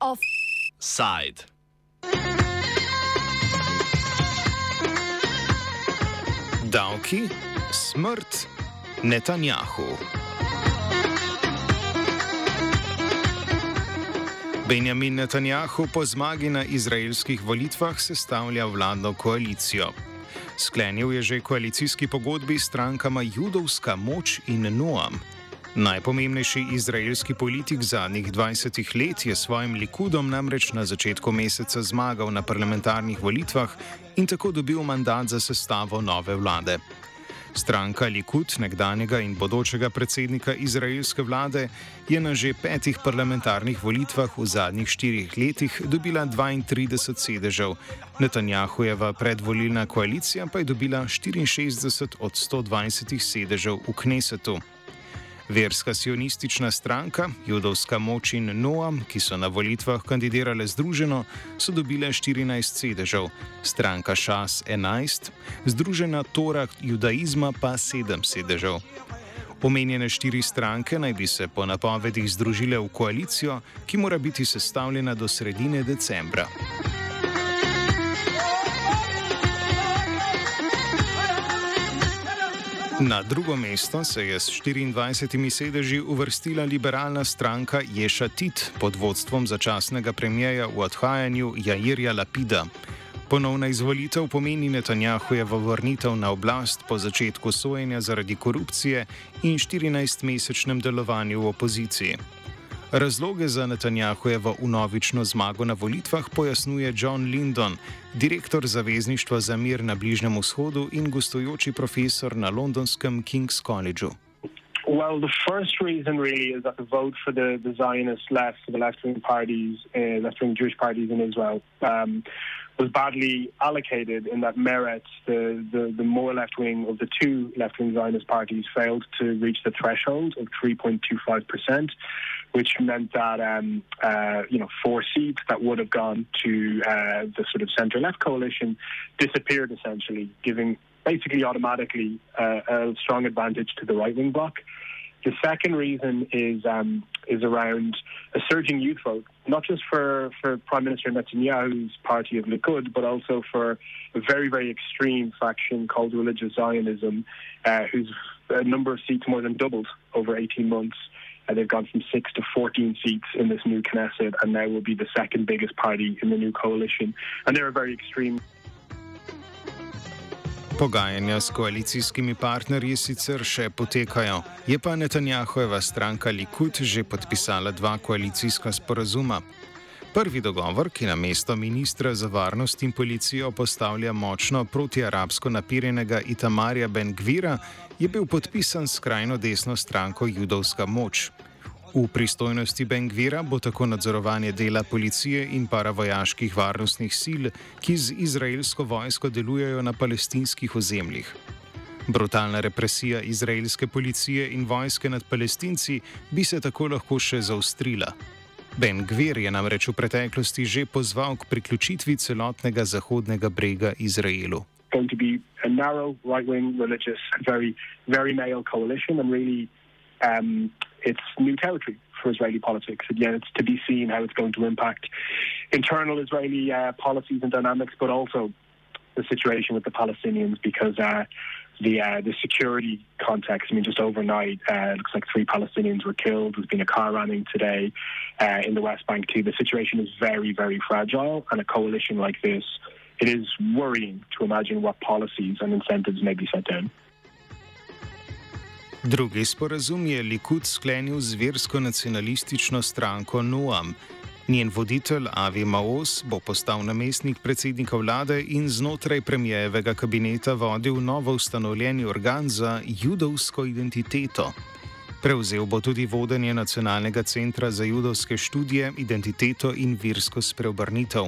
Offside. Davki, smrt, Netanjahu. Benjamin Netanjahu po zmagi na izraelskih volitvah sestavlja vladno koalicijo. Sklenil je že koalicijski pogodbi s strankama Judovska moč in Noam. Najpomembnejši izraelski politik zadnjih 20 let je svojim likudom namreč na začetku meseca zmagal na parlamentarnih volitvah in tako dobil mandat za sestavo nove vlade. Stranka Likud, nekdanjega in bodočega predsednika izraelske vlade, je na že petih parlamentarnih volitvah v zadnjih štirih letih dobila 32 sedežev, Netanjahujeva predvolilna koalicija pa je dobila 64 od 120 sedežev v Knesetu. Verska sionistična stranka, judovska moč in Noam, ki so na volitvah kandidirale združeno, so dobile 14 sedežev, stranka Šas 11, združena Tora judaizma pa 7 sedežev. Omenjene štiri stranke naj bi se po napovedih združile v koalicijo, ki mora biti sestavljena do sredine decembra. Na drugo mesto se je s 24 sedeži uvrstila liberalna stranka Ješatit pod vodstvom začasnega premijeja v odhajanju Jairja Lapida. Ponovna izvolitev pomeni Netanjahujevo vrnitev na oblast po začetku sojenja zaradi korupcije in 14-mesečnem delovanju v opoziciji. Razloge za Netanjahujevo unovično zmago na volitvah pojasnjuje John Lindon, direktor Zavezništva za mir na Bližnjem vzhodu in gostujoči profesor na londonskem King's Collegeu. Well, the first reason really is that the vote for the, the Zionist left, for the left wing parties, uh, left wing Jewish parties in Israel, um, was badly allocated in that Meretz, the, the, the more left wing of the two left wing Zionist parties, failed to reach the threshold of 3.25%, which meant that um, uh, you know four seats that would have gone to uh, the sort of centre left coalition disappeared essentially, giving basically automatically uh, a strong advantage to the right wing bloc. The second reason is um, is around a surging youth vote, not just for, for Prime Minister Netanyahu's party of Likud, but also for a very, very extreme faction called Religious Zionism, uh, whose uh, number of seats more than doubled over 18 months. Uh, they've gone from six to 14 seats in this new Knesset, and now will be the second biggest party in the new coalition. And they're a very extreme. Pogajanja s koalicijskimi partnerji sicer še potekajo, je pa Netanjahojeva stranka Likud že podpisala dva koalicijska sporazuma. Prvi dogovor, ki na mesto ministra za varnost in policijo postavlja močno protiarabsko napirjenega Itamarja Ben Gvira, je bil podpisan skrajno desno stranko Judovska moč. V pristojnosti Bengvira bo tako nadzorovanje dela policije in paravojaških varnostnih sil, ki z izraelsko vojsko delujejo na palestinskih ozemljih. Brutalna represija izraelske policije in vojske nad palestinci bi se tako lahko še zaustrila. Ben Gvir je namreč v preteklosti že pozval k priključitvi celotnega zahodnega brega Izraelu. Going to be a narrow, right wing, religious, very, very male coalition, and really um, it's new territory for Israeli politics. Again, it's to be seen how it's going to impact internal Israeli uh, policies and dynamics, but also the situation with the Palestinians because uh, the uh, the security context. I mean, just overnight, uh, looks like three Palestinians were killed. There's been a car ramming today uh, in the West Bank too. The situation is very, very fragile, and a coalition like this, it is worrying to imagine what policies and incentives may be set down. Drugi sporazum je Likud sklenil z versko-nacionalistično stranko Noam. Njen voditelj Avi Maos bo postal namestnik predsednika vlade in znotraj premijevega kabineta vodil novo ustanovljeni organ za judovsko identiteto. Prevzel bo tudi vodenje Nacionalnega centra za judovske študije, identiteto in versko spreobrnitev.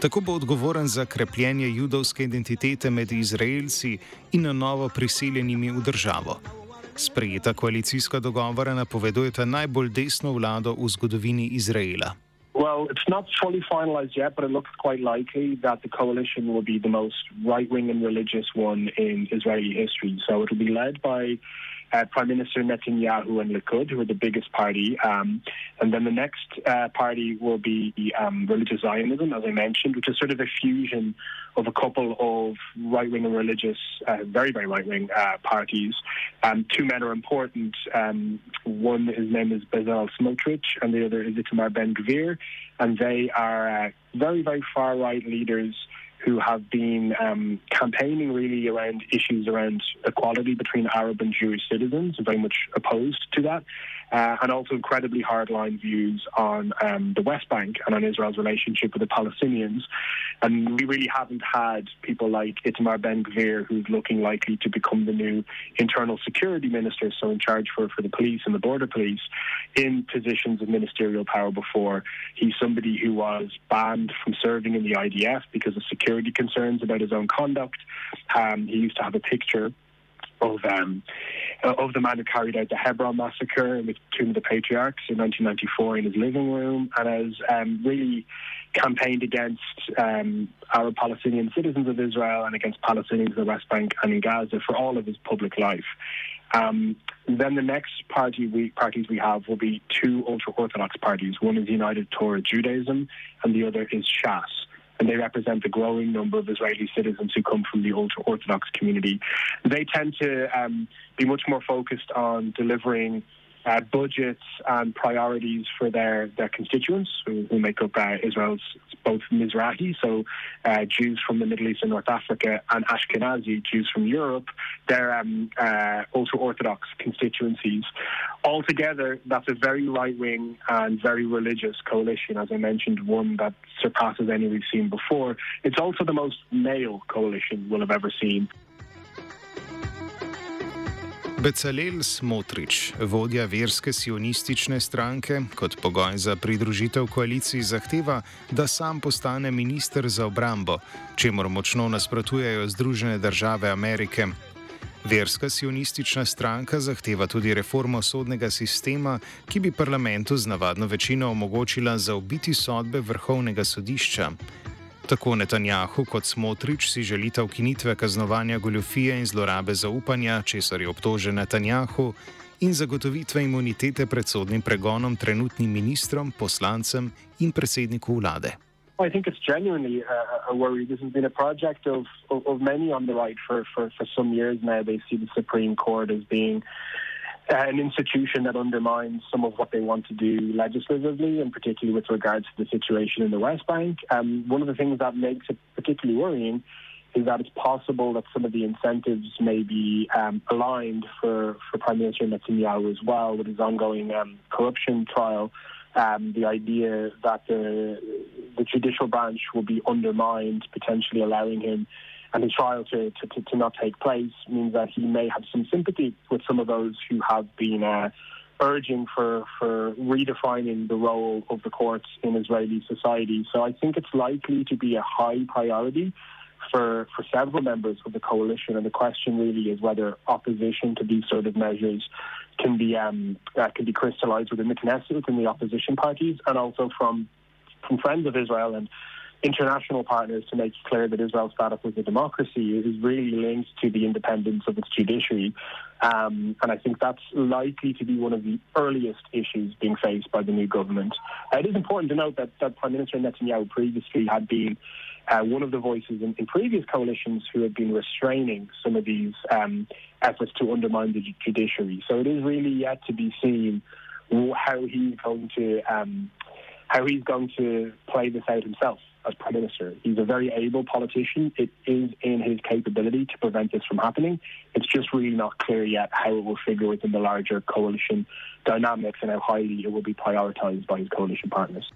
Tako bo odgovoren za krepljenje judovske identitete med Izraelci in na novo priseljenimi v državo. Sprejeta koalicijska dogovora napovedujeta najbolj desno vlado v zgodovini Izraela. Well, it's not fully finalized yet, but it looks quite likely that the coalition will be the most right wing and religious one in Israeli history. So it'll be led by uh, Prime Minister Netanyahu and Likud, who are the biggest party. Um, and then the next uh, party will be um, Religious Zionism, as I mentioned, which is sort of a fusion of a couple of right wing and religious, uh, very, very right wing uh, parties. Um, two men are important. Um, one, his name is Bezalel Smotrich, and the other is Itamar Ben Gvir. And they are uh, very, very far right leaders who have been um, campaigning really around issues around equality between Arab and Jewish citizens, very much opposed to that uh, and also incredibly hardline views on um, the West Bank and on Israel's relationship with the Palestinians. And we really haven't had people like Itamar Ben Gvir, who's looking likely to become the new internal security minister, so in charge for, for the police and the border police, in positions of ministerial power before. He's somebody who was banned from serving in the IDF because of security concerns about his own conduct. Um, he used to have a picture of um, of the man who carried out the Hebron massacre with Tomb of the Patriarchs in 1994 in his living room, and has um, really campaigned against um, Arab Palestinian citizens of Israel and against Palestinians in the West Bank and in Gaza for all of his public life. Um, then the next party we, parties we have will be two ultra Orthodox parties. One is United Torah Judaism, and the other is Shas and they represent the growing number of Israeli citizens who come from the ultra Orthodox community. They tend to um, be much more focused on delivering uh, budgets and priorities for their, their constituents who, who make up uh, Israel's both Mizrahi, so uh, Jews from the Middle East and North Africa, and Ashkenazi, Jews from Europe. They're um, uh, ultra Orthodox constituencies. Altogether, that's a very right wing and very religious coalition, as I mentioned, one that surpasses any we've seen before. It's also the most male coalition we'll have ever seen. Becalel Smotrič, vodja verske sionistične stranke, kot pogoj za pridružitev koaliciji zahteva, da sam postane minister za obrambo, čemu močno nasprotujejo Združene države Amerike. Verska sionistična stranka zahteva tudi reformo sodnega sistema, ki bi parlamentu z navadno večino omogočila zaobiti sodbe vrhovnega sodišča. Tako Netanjahu kot Smotrič si želita ukinitve kaznovanja goljofije in zlorabe zaupanja, česar je obtožen Netanjahu, in zagotovitve imunitete pred sodnim pregonom trenutnim ministrom, poslancem in predsedniku vlade. I think it's genuinely a, a worry. This has been a project of, of, of many on the right for, for, for some years now. They see the Supreme Court as being an institution that undermines some of what they want to do legislatively, and particularly with regards to the situation in the West Bank. Um, one of the things that makes it particularly worrying is that it's possible that some of the incentives may be um, aligned for, for Prime Minister Netanyahu as well with his ongoing um, corruption trial. Um, the idea that the, the judicial branch will be undermined, potentially allowing him and his trial to, to, to, to, not take place means that he may have some sympathy with some of those who have been uh, urging for, for redefining the role of the courts in Israeli society. So I think it's likely to be a high priority for, for several members of the coalition. And the question really is whether opposition to these sort of measures can be um, uh, can be crystallized within the Knesset, within the opposition parties, and also from from friends of Israel and international partners to make clear that Israel's status as a democracy is really linked to the independence of its judiciary. Um, and I think that's likely to be one of the earliest issues being faced by the new government. Uh, it is important to note that, that Prime Minister Netanyahu previously had been uh, one of the voices in, in, previous coalitions who had been restraining some of these um, efforts to undermine the judiciary. So it is really yet to be seen how he's going to um, how he's going to play this out himself as Prime Minister. He's a very able politician. It is in his capability to prevent this from happening. It's just really not clear yet how it will figure within the larger coalition dynamics and how highly it will be prioritised by his coalition partners.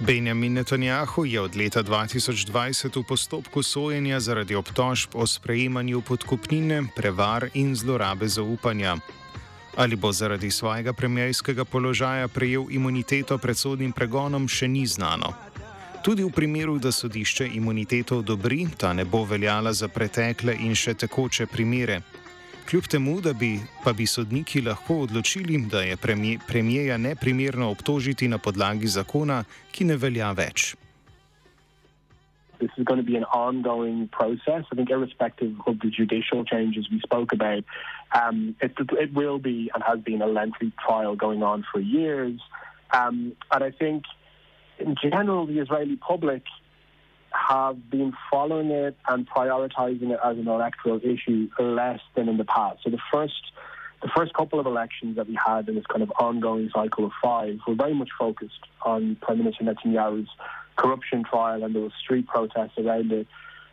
Benjamin Netanjahu je od leta 2020 v postopku sojenja zaradi obtožb o sprejemanju podkupnine, prevar in zlorabe zaupanja. Ali bo zaradi svojega premijskega položaja prejel imuniteto pred sodnim pregonom, še ni znano. Tudi v primeru, da sodišče imuniteto odobri, ta ne bo veljala za pretekle in še tekoče primere. Kljub temu, da bi pa bi sodniki lahko odločili, da je premijeja neprimerno obtožiti na podlagi zakona, ki ne velja več. This is going to be an ongoing process. I think, irrespective of the judicial changes we spoke about, um, it, it, will be and has been a lengthy trial going on for years. Um, and I think, in general, the Israeli public have been following it and prioritizing it as an electoral issue less than in the past. So the first the first couple of elections that we had in this kind of ongoing cycle of five were very much focused on Prime Minister Netanyahu's corruption trial and there was street protests around it.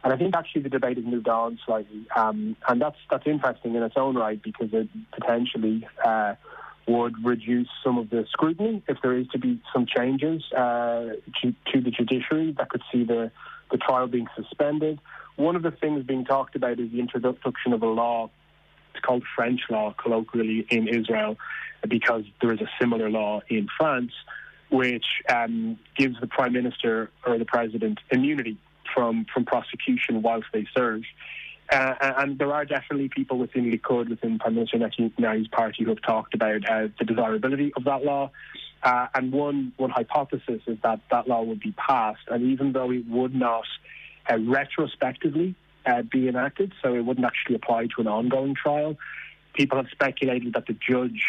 And I think actually the debate has moved on slightly, um, and that's that's interesting in its own right because it potentially uh, would reduce some of the scrutiny if there is to be some changes uh, to, to, the judiciary that could see the the trial being suspended. One of the things being talked about is the introduction of a law. It's called French law, colloquially in Israel, because there is a similar law in France which um, gives the prime minister or the president immunity from from prosecution whilst they serve. Uh, and there are definitely people within Likud, within Prime Minister Netanyahu's party, who have talked about uh, the desirability of that law. Uh, and one one hypothesis is that that law would be passed, and even though it would not uh, retrospectively uh, be enacted, so it wouldn't actually apply to an ongoing trial, people have speculated that the judge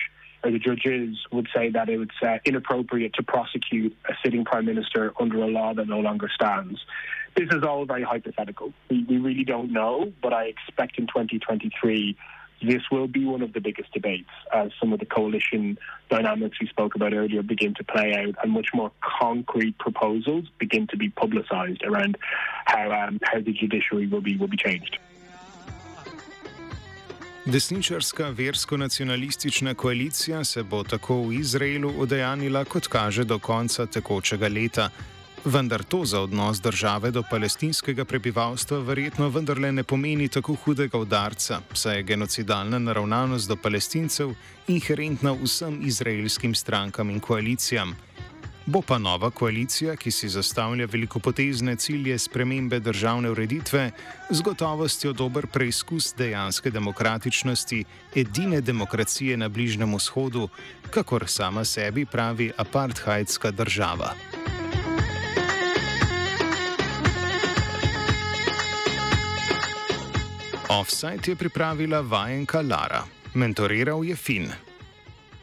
the judges would say that it was uh, inappropriate to prosecute a sitting prime minister under a law that no longer stands. This is all very hypothetical. We, we really don't know, but I expect in 2023 this will be one of the biggest debates as some of the coalition dynamics we spoke about earlier begin to play out and much more concrete proposals begin to be publicised around how um, how the judiciary will be will be changed. Desničarska versko-nacionalistična koalicija se bo tako v Izraelu udejanila, kot kaže, do konca tekočega leta. Vendar to za odnos države do palestinskega prebivalstva verjetno vendarle ne pomeni tako hudega udarca, saj je genocidalna naravnanost do palestincev inherentna vsem izraelskim strankam in koalicijam. Bo pa nova koalicija, ki si zastavlja velikopotezne cilje spremembe državne ureditve, z gotovostjo dober preizkus dejanske demokratičnosti edine demokracije na Bližnjem vzhodu, kakor sama sebi pravi apartheidska država. Offside je pripravila vajenka Lara, mentoriral je Finn.